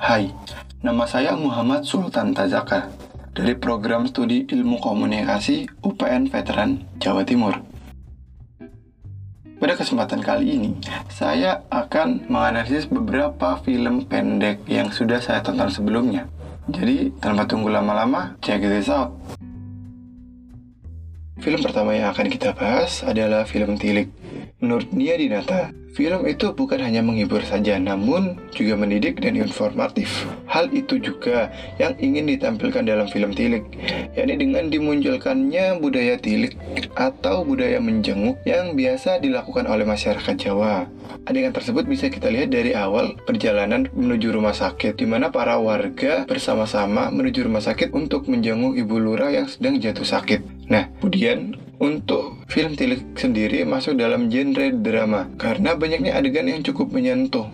Hai, nama saya Muhammad Sultan Tazaka dari program studi ilmu komunikasi UPN Veteran Jawa Timur. Pada kesempatan kali ini, saya akan menganalisis beberapa film pendek yang sudah saya tonton sebelumnya. Jadi, tanpa tunggu lama-lama, check this out. Film pertama yang akan kita bahas adalah film Tilik. Menurut Nia Dinata, film itu bukan hanya menghibur saja, namun juga mendidik dan informatif. Hal itu juga yang ingin ditampilkan dalam film Tilik, yakni dengan dimunculkannya budaya Tilik atau budaya menjenguk yang biasa dilakukan oleh masyarakat Jawa. Adegan tersebut bisa kita lihat dari awal perjalanan menuju rumah sakit, di mana para warga bersama-sama menuju rumah sakit untuk menjenguk ibu lurah yang sedang jatuh sakit. Nah, kemudian untuk film Tilik sendiri masuk dalam genre drama karena banyaknya adegan yang cukup menyentuh.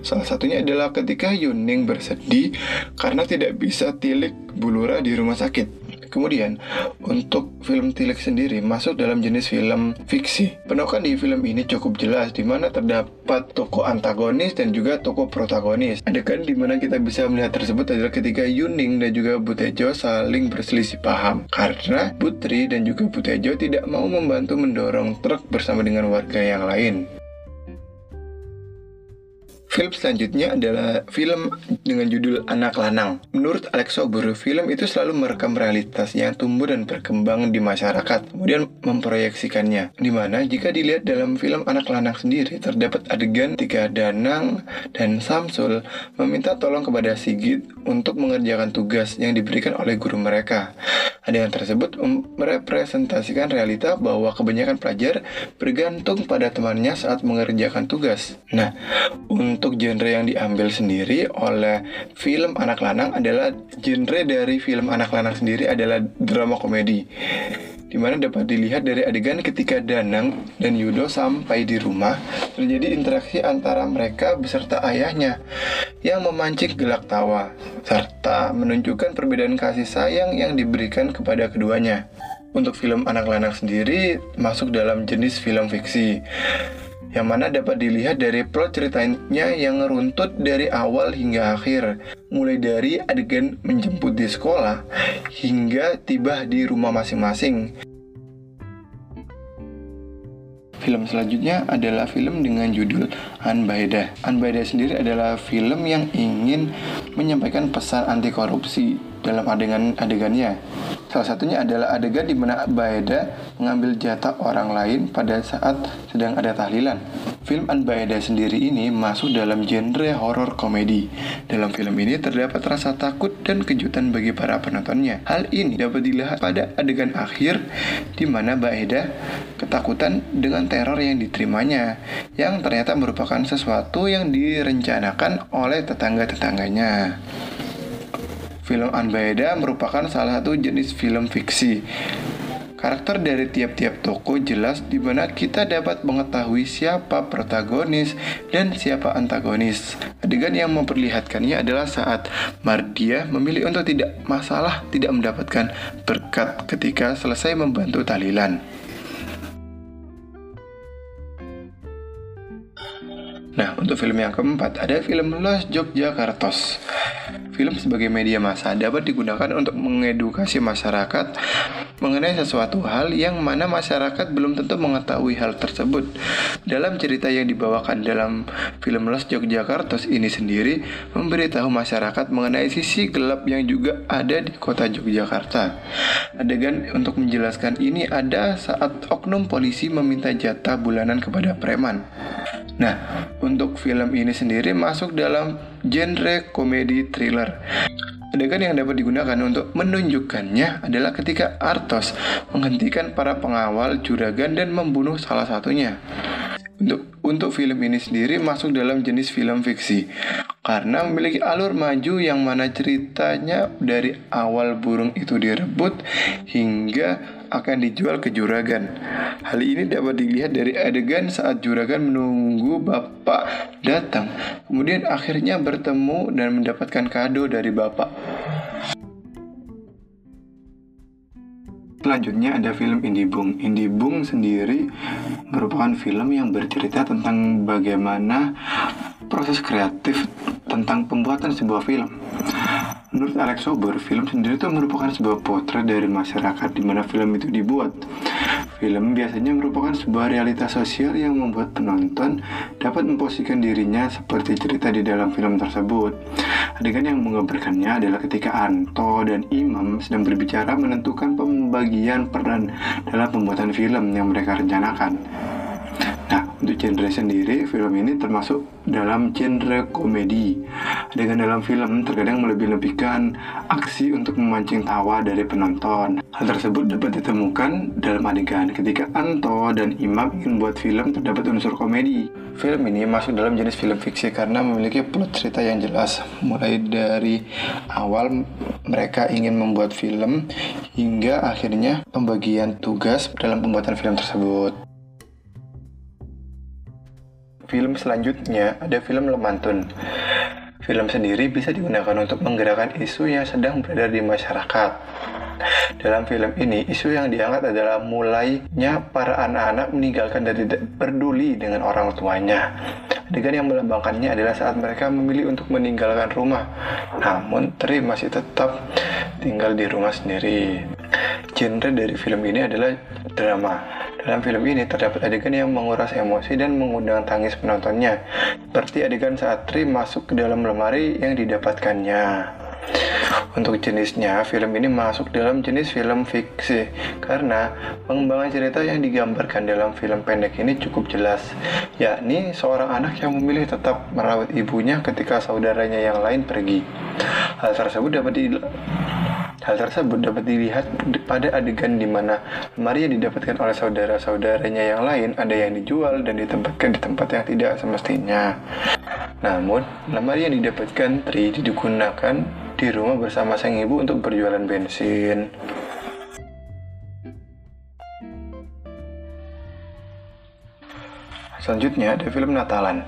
Salah satunya adalah ketika Yuning bersedih karena tidak bisa tilik Bulura di rumah sakit. Kemudian, untuk film Tilik sendiri masuk dalam jenis film fiksi. Penokan di film ini cukup jelas, di mana terdapat tokoh antagonis dan juga tokoh protagonis. Adegan di mana kita bisa melihat tersebut adalah ketika Yuning dan juga Butejo saling berselisih paham. Karena Putri dan juga Butejo tidak mau membantu mendorong truk bersama dengan warga yang lain. Film selanjutnya adalah film dengan judul Anak Lanang. Menurut Alex Sobur, film itu selalu merekam realitas yang tumbuh dan berkembang di masyarakat, kemudian memproyeksikannya. Di mana jika dilihat dalam film Anak Lanang sendiri, terdapat adegan ketika Danang dan Samsul meminta tolong kepada Sigit untuk mengerjakan tugas yang diberikan oleh guru mereka. Adegan tersebut merepresentasikan realita bahwa kebanyakan pelajar bergantung pada temannya saat mengerjakan tugas. Nah, untuk untuk genre yang diambil sendiri oleh film anak lanang adalah genre dari film anak lanang sendiri adalah drama komedi di mana dapat dilihat dari adegan ketika Danang dan Yudo sampai di rumah terjadi interaksi antara mereka beserta ayahnya yang memancing gelak tawa serta menunjukkan perbedaan kasih sayang yang diberikan kepada keduanya. Untuk film anak lanang sendiri masuk dalam jenis film fiksi yang mana dapat dilihat dari plot ceritanya yang runtut dari awal hingga akhir, mulai dari adegan menjemput di sekolah hingga tiba di rumah masing-masing. Film selanjutnya adalah film dengan judul Anbaida. Anbaida sendiri adalah film yang ingin menyampaikan pesan anti korupsi dalam adegan-adegannya. Salah satunya adalah adegan di mana Baeda mengambil jatah orang lain pada saat sedang ada tahlilan. Film Anbaeda sendiri ini masuk dalam genre horor komedi. Dalam film ini terdapat rasa takut dan kejutan bagi para penontonnya. Hal ini dapat dilihat pada adegan akhir di mana Baeda ketakutan dengan teror yang diterimanya yang ternyata merupakan sesuatu yang direncanakan oleh tetangga-tetangganya. Film Anbaeda merupakan salah satu jenis film fiksi. Karakter dari tiap-tiap tokoh jelas di mana kita dapat mengetahui siapa protagonis dan siapa antagonis. Adegan yang memperlihatkannya adalah saat Mardia memilih untuk tidak masalah tidak mendapatkan berkat ketika selesai membantu tahlilan. Nah, untuk film yang keempat ada film Los Jogjakartos. Film sebagai media massa dapat digunakan untuk mengedukasi masyarakat mengenai sesuatu hal yang mana masyarakat belum tentu mengetahui hal tersebut. Dalam cerita yang dibawakan dalam film Los Jogjakarta ini sendiri memberitahu masyarakat mengenai sisi gelap yang juga ada di kota Yogyakarta. Adegan untuk menjelaskan ini ada saat oknum polisi meminta jatah bulanan kepada preman. Nah, untuk film ini sendiri masuk dalam genre komedi thriller. Adegan yang dapat digunakan untuk menunjukkannya adalah ketika Artos menghentikan para pengawal juragan dan membunuh salah satunya. Untuk untuk film ini sendiri masuk dalam jenis film fiksi karena memiliki alur maju yang mana ceritanya dari awal burung itu direbut hingga akan dijual ke juragan. Hal ini dapat dilihat dari adegan saat juragan menunggu bapak datang, kemudian akhirnya bertemu dan mendapatkan kado dari bapak. Selanjutnya ada film Indie Bung. Indie Bung sendiri merupakan film yang bercerita tentang bagaimana proses kreatif tentang pembuatan sebuah film. Menurut Alex Sober, film sendiri itu merupakan sebuah potret dari masyarakat di mana film itu dibuat. Film biasanya merupakan sebuah realitas sosial yang membuat penonton dapat memposisikan dirinya seperti cerita di dalam film tersebut. Adegan yang menggambarkannya adalah ketika Anto dan Imam sedang berbicara menentukan pembagian peran dalam pembuatan film yang mereka rencanakan. Untuk genre sendiri, film ini termasuk dalam genre komedi. Dengan dalam film terkadang melebih-lebihkan aksi untuk memancing tawa dari penonton. Hal tersebut dapat ditemukan dalam adegan ketika Anto dan Imam ingin buat film terdapat unsur komedi. Film ini masuk dalam jenis film fiksi karena memiliki plot cerita yang jelas, mulai dari awal mereka ingin membuat film hingga akhirnya pembagian tugas dalam pembuatan film tersebut film selanjutnya ada film Lemantun. Film sendiri bisa digunakan untuk menggerakkan isu yang sedang beredar di masyarakat. Dalam film ini, isu yang diangkat adalah mulainya para anak-anak meninggalkan dan tidak peduli dengan orang tuanya. Adegan yang melambangkannya adalah saat mereka memilih untuk meninggalkan rumah, namun Tri masih tetap tinggal di rumah sendiri. Genre dari film ini adalah drama dalam film ini terdapat adegan yang menguras emosi dan mengundang tangis penontonnya, seperti adegan saat Tri masuk ke dalam lemari yang didapatkannya. Untuk jenisnya, film ini masuk dalam jenis film fiksi karena pengembangan cerita yang digambarkan dalam film pendek ini cukup jelas, yakni seorang anak yang memilih tetap merawat ibunya ketika saudaranya yang lain pergi. Hal tersebut dapat Hal tersebut dapat dilihat pada adegan di mana lemari yang didapatkan oleh saudara-saudaranya yang lain ada yang dijual dan ditempatkan di tempat yang tidak semestinya. Namun, lemari yang didapatkan Tri digunakan di rumah bersama sang ibu untuk berjualan bensin. Selanjutnya ada film Natalan.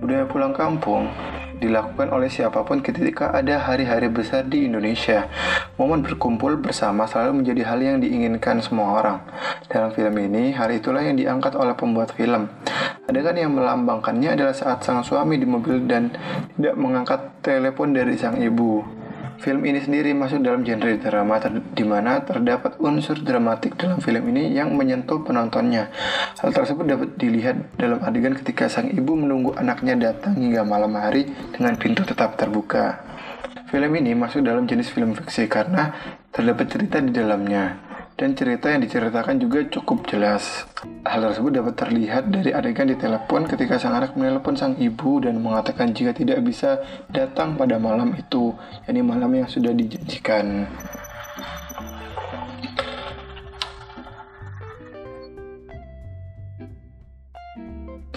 Budaya pulang kampung dilakukan oleh siapa pun ketika ada hari-hari besar di Indonesia. Momen berkumpul bersama selalu menjadi hal yang diinginkan semua orang. Dalam film ini, hari itulah yang diangkat oleh pembuat film. Adegan yang melambangkannya adalah saat sang suami di mobil dan tidak mengangkat telepon dari sang ibu. Film ini sendiri masuk dalam genre drama di mana terdapat unsur dramatik dalam film ini yang menyentuh penontonnya. Hal tersebut dapat dilihat dalam adegan ketika sang ibu menunggu anaknya datang hingga malam hari dengan pintu tetap terbuka. Film ini masuk dalam jenis film fiksi karena terdapat cerita di dalamnya dan cerita yang diceritakan juga cukup jelas. Hal tersebut dapat terlihat dari adegan di telepon ketika sang anak menelepon sang ibu dan mengatakan jika tidak bisa datang pada malam itu, yakni malam yang sudah dijanjikan.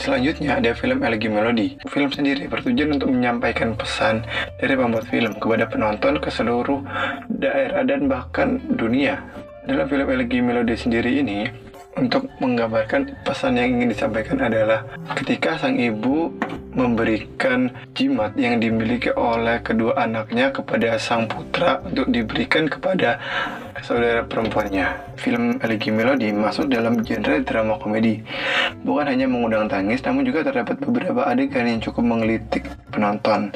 Selanjutnya ada film Elegy Melody. Film sendiri bertujuan untuk menyampaikan pesan dari pembuat film kepada penonton ke seluruh daerah dan bahkan dunia dalam film Elegy Melody sendiri ini, untuk menggambarkan pesan yang ingin disampaikan adalah ketika sang ibu memberikan jimat yang dimiliki oleh kedua anaknya kepada sang putra untuk diberikan kepada saudara perempuannya. Film Elegy Melody masuk dalam genre drama komedi. Bukan hanya mengundang tangis, namun juga terdapat beberapa adegan yang cukup menggelitik penonton.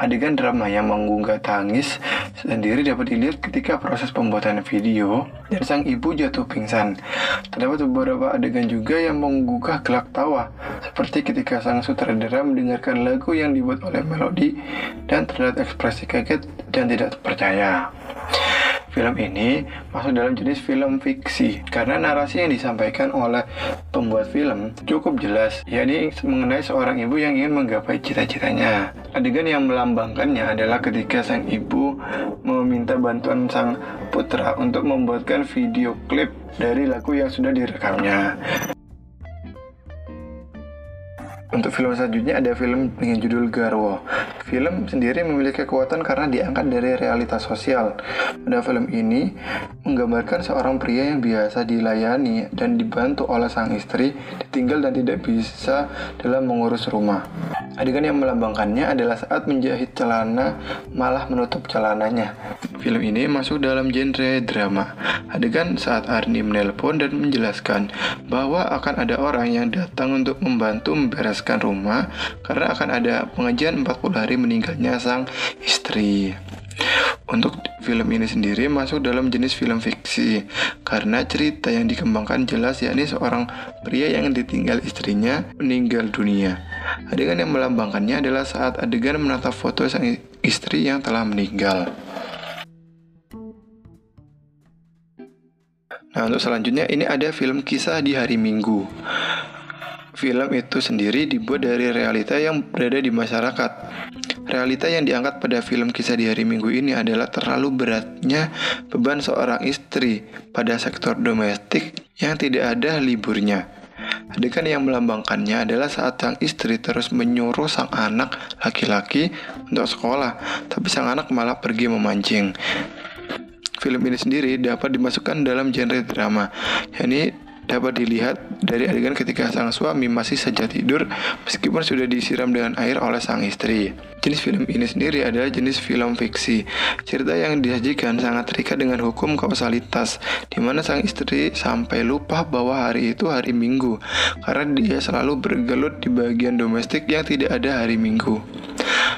Adegan drama yang menggugah tangis sendiri dapat dilihat ketika proses pembuatan video dan sang ibu jatuh pingsan. Terdapat beberapa adegan juga yang menggugah gelak tawa, seperti ketika sang sutradara mendengarkan lagu yang dibuat oleh Melody dan terlihat ekspresi kaget dan tidak percaya. Film ini masuk dalam jenis film fiksi karena narasi yang disampaikan oleh pembuat film cukup jelas, yakni mengenai seorang ibu yang ingin menggapai cita-citanya. Adegan yang melambangkannya adalah ketika sang ibu meminta bantuan sang putra untuk membuatkan video klip dari lagu yang sudah direkamnya. Untuk film selanjutnya ada film dengan judul Garwo. Film sendiri memiliki kekuatan karena diangkat dari realitas sosial. Pada film ini menggambarkan seorang pria yang biasa dilayani dan dibantu oleh sang istri, ditinggal dan tidak bisa dalam mengurus rumah. Adegan yang melambangkannya adalah saat menjahit celana malah menutup celananya. Film ini masuk dalam genre drama. Adegan saat Arnie menelpon dan menjelaskan bahwa akan ada orang yang datang untuk membantu membereskan rumah karena akan ada pengajian 40 hari meninggalnya sang istri. Untuk film ini sendiri masuk dalam jenis film fiksi karena cerita yang dikembangkan jelas yakni seorang pria yang ditinggal istrinya meninggal dunia. Adegan yang melambangkannya adalah saat adegan menatap foto sang istri yang telah meninggal. Nah, untuk selanjutnya ini ada film kisah di hari Minggu. Film itu sendiri dibuat dari realita yang berada di masyarakat. Realita yang diangkat pada film kisah di hari Minggu ini adalah terlalu beratnya beban seorang istri pada sektor domestik yang tidak ada liburnya. Adegan yang melambangkannya adalah saat sang istri terus menyuruh sang anak laki-laki untuk sekolah, tapi sang anak malah pergi memancing. Film ini sendiri dapat dimasukkan dalam genre drama, yakni dapat dilihat dari adegan ketika sang suami masih saja tidur meskipun sudah disiram dengan air oleh sang istri. Jenis film ini sendiri adalah jenis film fiksi. Cerita yang disajikan sangat terikat dengan hukum kausalitas, di mana sang istri sampai lupa bahwa hari itu hari Minggu, karena dia selalu bergelut di bagian domestik yang tidak ada hari Minggu.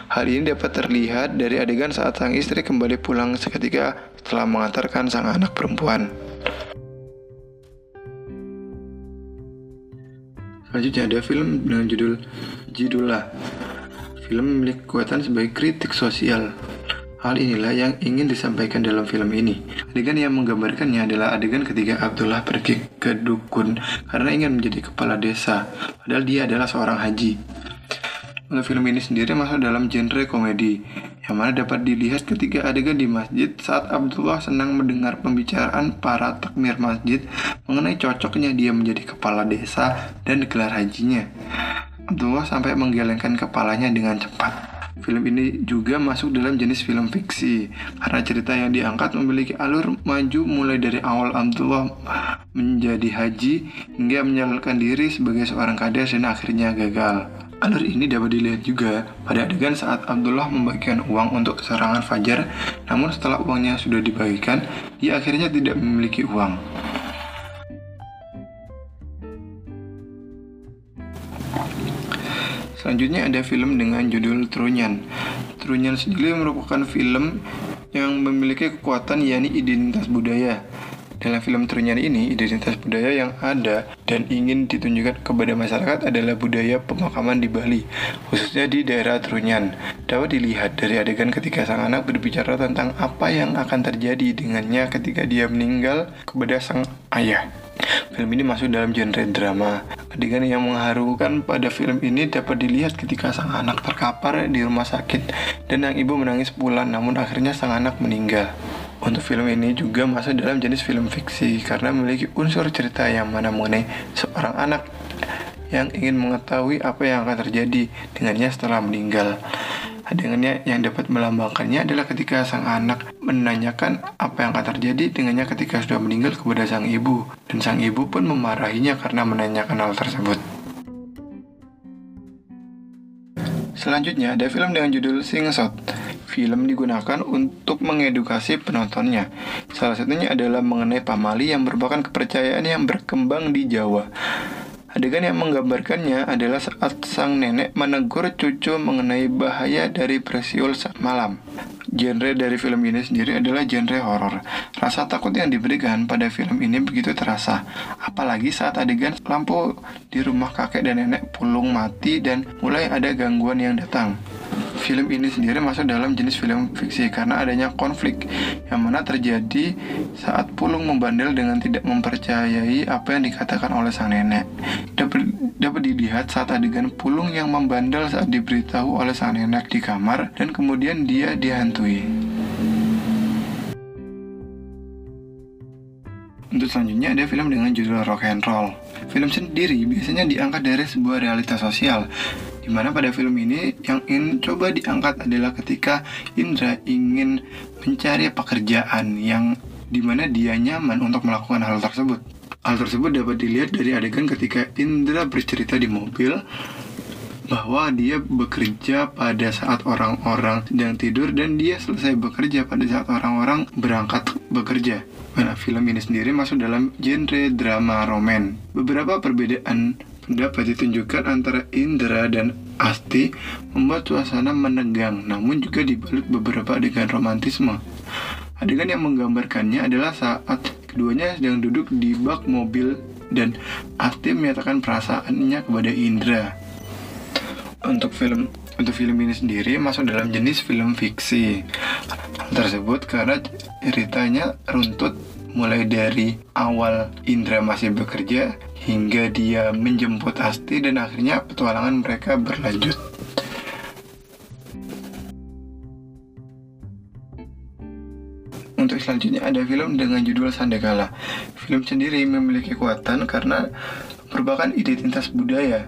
Hal ini dapat terlihat dari adegan saat sang istri kembali pulang seketika setelah mengantarkan sang anak perempuan. Selanjutnya ada film dengan judul Jidullah. Film memiliki kekuatan sebagai kritik sosial. Hal inilah yang ingin disampaikan dalam film ini. Adegan yang menggambarkannya adalah adegan ketika Abdullah pergi ke dukun karena ingin menjadi kepala desa, padahal dia adalah seorang haji. Untuk film ini sendiri masuk dalam genre komedi, yang mana dapat dilihat ketika adegan di masjid saat Abdullah senang mendengar pembicaraan para takmir masjid mengenai cocoknya dia menjadi kepala desa dan gelar hajinya. Abdullah sampai menggelengkan kepalanya dengan cepat. Film ini juga masuk dalam jenis film fiksi karena cerita yang diangkat memiliki alur maju mulai dari awal Abdullah menjadi haji hingga menyalurkan diri sebagai seorang kades dan akhirnya gagal. Alur ini dapat dilihat juga pada adegan saat Abdullah membagikan uang untuk serangan Fajar, namun setelah uangnya sudah dibagikan, dia akhirnya tidak memiliki uang. Selanjutnya ada film dengan judul Trunyan. Trunyan sendiri merupakan film yang memiliki kekuatan yakni identitas budaya. Dalam film Trunyan ini, identitas budaya yang ada dan ingin ditunjukkan kepada masyarakat adalah budaya pemakaman di Bali, khususnya di daerah Trunyan. Dapat dilihat dari adegan ketika sang anak berbicara tentang apa yang akan terjadi dengannya ketika dia meninggal kepada sang ayah. Film ini masuk dalam genre drama. Adegan yang mengharukan pada film ini dapat dilihat ketika sang anak terkapar di rumah sakit dan sang ibu menangis pulang namun akhirnya sang anak meninggal. Untuk film ini juga masuk dalam jenis film fiksi karena memiliki unsur cerita yang mana mengenai seorang anak yang ingin mengetahui apa yang akan terjadi dengannya setelah meninggal. Adegannya yang dapat melambangkannya adalah ketika sang anak menanyakan apa yang akan terjadi dengannya ketika sudah meninggal kepada sang ibu dan sang ibu pun memarahinya karena menanyakan hal tersebut. Selanjutnya ada film dengan judul Sing Shot. Film digunakan untuk mengedukasi penontonnya. Salah satunya adalah mengenai pamali yang merupakan kepercayaan yang berkembang di Jawa. Adegan yang menggambarkannya adalah saat sang nenek menegur cucu mengenai bahaya dari presiul saat malam. Genre dari film ini sendiri adalah genre horor. Rasa takut yang diberikan pada film ini begitu terasa, apalagi saat adegan lampu di rumah kakek dan nenek pulung mati dan mulai ada gangguan yang datang. Film ini sendiri masuk dalam jenis film fiksi karena adanya konflik yang mana terjadi saat Pulung membandel dengan tidak mempercayai apa yang dikatakan oleh sang nenek. Dapat, dapat dilihat saat adegan Pulung yang membandel saat diberitahu oleh sang nenek di kamar dan kemudian dia dihantui. Untuk selanjutnya ada film dengan judul Rock and Roll. Film sendiri biasanya diangkat dari sebuah realitas sosial Di mana pada film ini yang ingin coba diangkat adalah ketika Indra ingin mencari pekerjaan yang di mana dia nyaman untuk melakukan hal tersebut. Hal tersebut dapat dilihat dari adegan ketika Indra bercerita di mobil bahwa dia bekerja pada saat orang-orang sedang tidur dan dia selesai bekerja pada saat orang-orang berangkat bekerja. Nah, film ini sendiri masuk dalam genre drama roman. Beberapa perbedaan pendapat ditunjukkan antara Indra dan Asti membuat suasana menegang, namun juga dibalut beberapa adegan romantisme. Adegan yang menggambarkannya adalah saat keduanya sedang duduk di bak mobil dan Asti menyatakan perasaannya kepada Indra. Untuk film untuk film ini sendiri masuk dalam jenis film fiksi tersebut karena ceritanya runtut mulai dari awal Indra masih bekerja hingga dia menjemput Asti dan akhirnya petualangan mereka berlanjut. Untuk selanjutnya ada film dengan judul Sandekala. Film sendiri memiliki kekuatan karena merupakan identitas budaya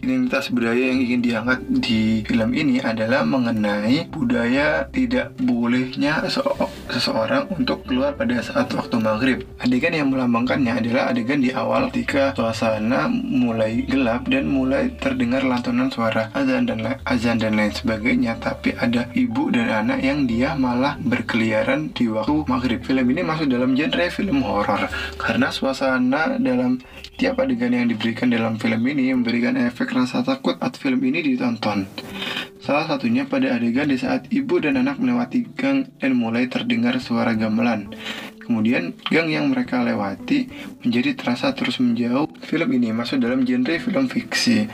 identitas budaya yang ingin diangkat di film ini adalah mengenai budaya tidak bolehnya seseorang untuk keluar pada saat waktu maghrib. Adegan yang melambangkannya adalah adegan di awal ketika suasana mulai gelap dan mulai terdengar lantunan suara azan dan azan dan lain sebagainya. Tapi ada ibu dan anak yang dia malah berkeliaran di waktu maghrib. Film ini masuk dalam genre film horor karena suasana dalam tiap adegan yang diberikan dalam film ini memberikan efek rasa takut saat film ini ditonton. Salah satunya pada adegan di saat ibu dan anak melewati gang dan mulai terdengar suara gamelan. Kemudian gang yang mereka lewati menjadi terasa terus menjauh. Film ini masuk dalam genre film fiksi.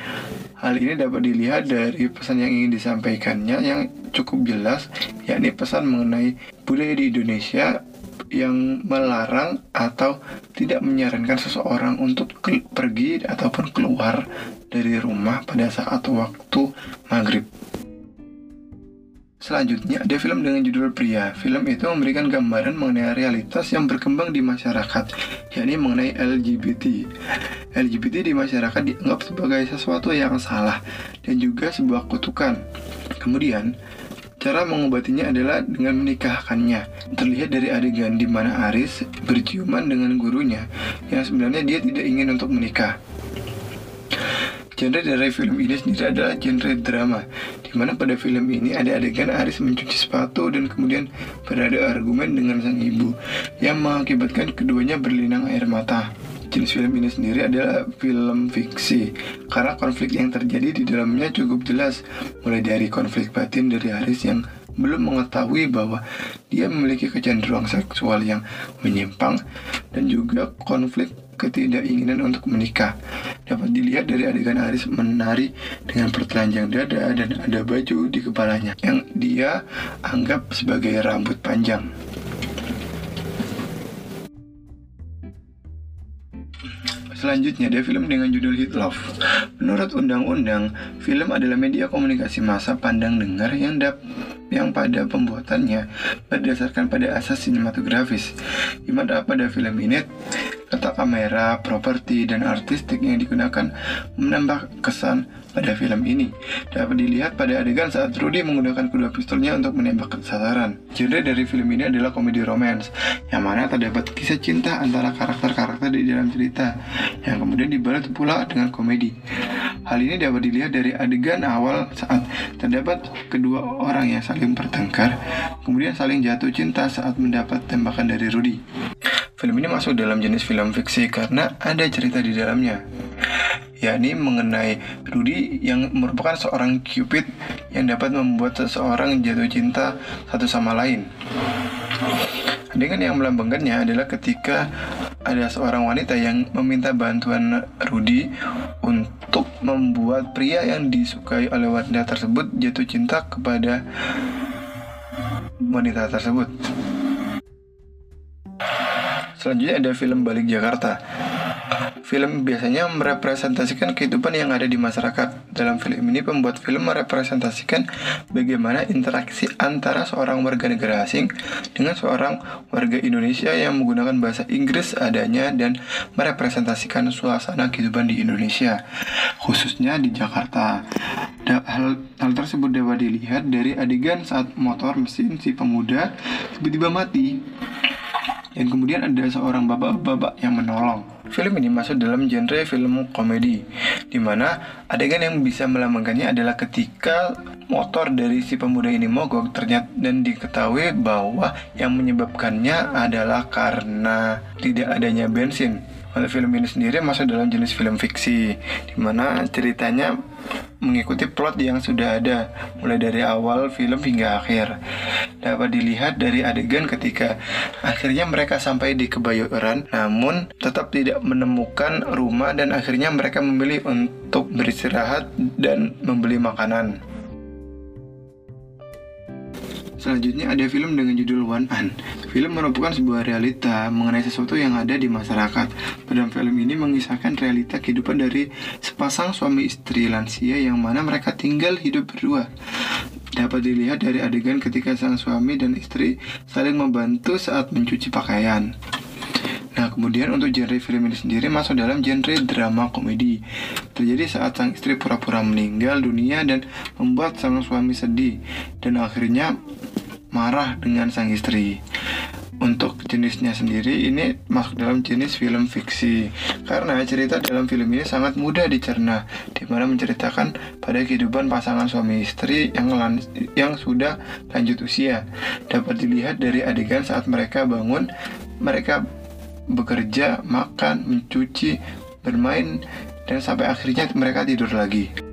Hal ini dapat dilihat dari pesan yang ingin disampaikannya yang cukup jelas, yakni pesan mengenai budaya di Indonesia yang melarang atau tidak menyarankan seseorang untuk pergi ataupun keluar dari rumah pada saat waktu maghrib. Selanjutnya ada film dengan judul Pria. Film itu memberikan gambaran mengenai realitas yang berkembang di masyarakat, yakni mengenai LGBT. LGBT di masyarakat dianggap sebagai sesuatu yang salah dan juga sebuah kutukan. Kemudian, Cara mengobatinya adalah dengan menikahkannya. Terlihat dari adegan di mana Aris berciuman dengan gurunya yang sebenarnya dia tidak ingin untuk menikah. Genre dari film ini sendiri adalah genre drama, di mana pada film ini ada adegan Aris mencuci sepatu dan kemudian berada argumen dengan sang ibu, yang mengakibatkan keduanya berlinang air mata jenis film ini sendiri adalah film fiksi. Karena konflik yang terjadi di dalamnya cukup jelas. Mulai dari konflik batin dari Haris yang belum mengetahui bahwa dia memiliki kecenderungan seksual yang menyimpang. Dan juga konflik ketidakinginan untuk menikah. Dapat dilihat dari adegan Haris menari dengan pertelanjang dada dan ada baju di kepalanya yang dia anggap sebagai rambut panjang. Selanjutnya ada film dengan judul Hit Love. Menurut undang-undang, film adalah media komunikasi massa pandang dengar yang dap yang pada pembuatannya berdasarkan pada asas sinematografis. Di mana pada film ini Tata kamera, properti, dan artistik yang digunakan menambah kesan pada film ini. Dapat dilihat pada adegan saat Rudy menggunakan kedua pistolnya untuk menembak sasaran. Genre dari film ini adalah komedi romance, yang mana terdapat kisah cinta antara karakter-karakter di dalam cerita, yang kemudian dibalut pula dengan komedi. Hal ini dapat dilihat dari adegan awal saat terdapat kedua orang yang saling bertengkar, kemudian saling jatuh cinta saat mendapat tembakan dari Rudy. Film ini masuk dalam jenis film fiksi karena ada cerita di dalamnya yakni mengenai Rudy yang merupakan seorang Cupid yang dapat membuat seseorang jatuh cinta satu sama lain. Dengan yang melambangkannya adalah ketika ada seorang wanita yang meminta bantuan Rudy untuk membuat pria yang disukai oleh wanita tersebut jatuh cinta kepada wanita tersebut. Selanjutnya ada film Balik Jakarta. Film biasanya merepresentasikan kehidupan yang ada di masyarakat. Dalam film ini pembuat film merepresentasikan bagaimana interaksi antara seorang warga negara asing dengan seorang warga Indonesia yang menggunakan bahasa Inggris adanya dan merepresentasikan suasana kehidupan di Indonesia, khususnya di Jakarta. Hal, hal tersebut dapat dilihat dari adegan saat motor mesin si pemuda tiba-tiba mati dan kemudian ada seorang bapak-bapak yang menolong. film ini masuk dalam genre film komedi, di mana adegan yang bisa melambangkannya adalah ketika motor dari si pemuda ini mogok ternyata dan diketahui bahwa yang menyebabkannya adalah karena tidak adanya bensin. Untuk film ini sendiri masuk dalam jenis film fiksi, di mana ceritanya mengikuti plot yang sudah ada, mulai dari awal film hingga akhir. Dapat dilihat dari adegan ketika akhirnya mereka sampai di Kebayoran, namun tetap tidak menemukan rumah dan akhirnya mereka memilih untuk beristirahat dan membeli makanan. Selanjutnya ada film dengan judul One An. Film merupakan sebuah realita mengenai sesuatu yang ada di masyarakat. Dalam film ini mengisahkan realita kehidupan dari sepasang suami istri lansia yang mana mereka tinggal hidup berdua. Dapat dilihat dari adegan ketika sang suami dan istri saling membantu saat mencuci pakaian. Nah, kemudian untuk genre film ini sendiri masuk dalam genre drama komedi. Terjadi saat sang istri pura-pura meninggal dunia dan membuat sang suami sedih dan akhirnya marah dengan sang istri. Untuk jenisnya sendiri ini masuk dalam jenis film fiksi karena cerita dalam film ini sangat mudah dicerna di mana menceritakan pada kehidupan pasangan suami istri yang yang sudah lanjut usia. Dapat dilihat dari adegan saat mereka bangun, mereka bekerja, makan, mencuci, bermain, dan sampai akhirnya mereka tidur lagi.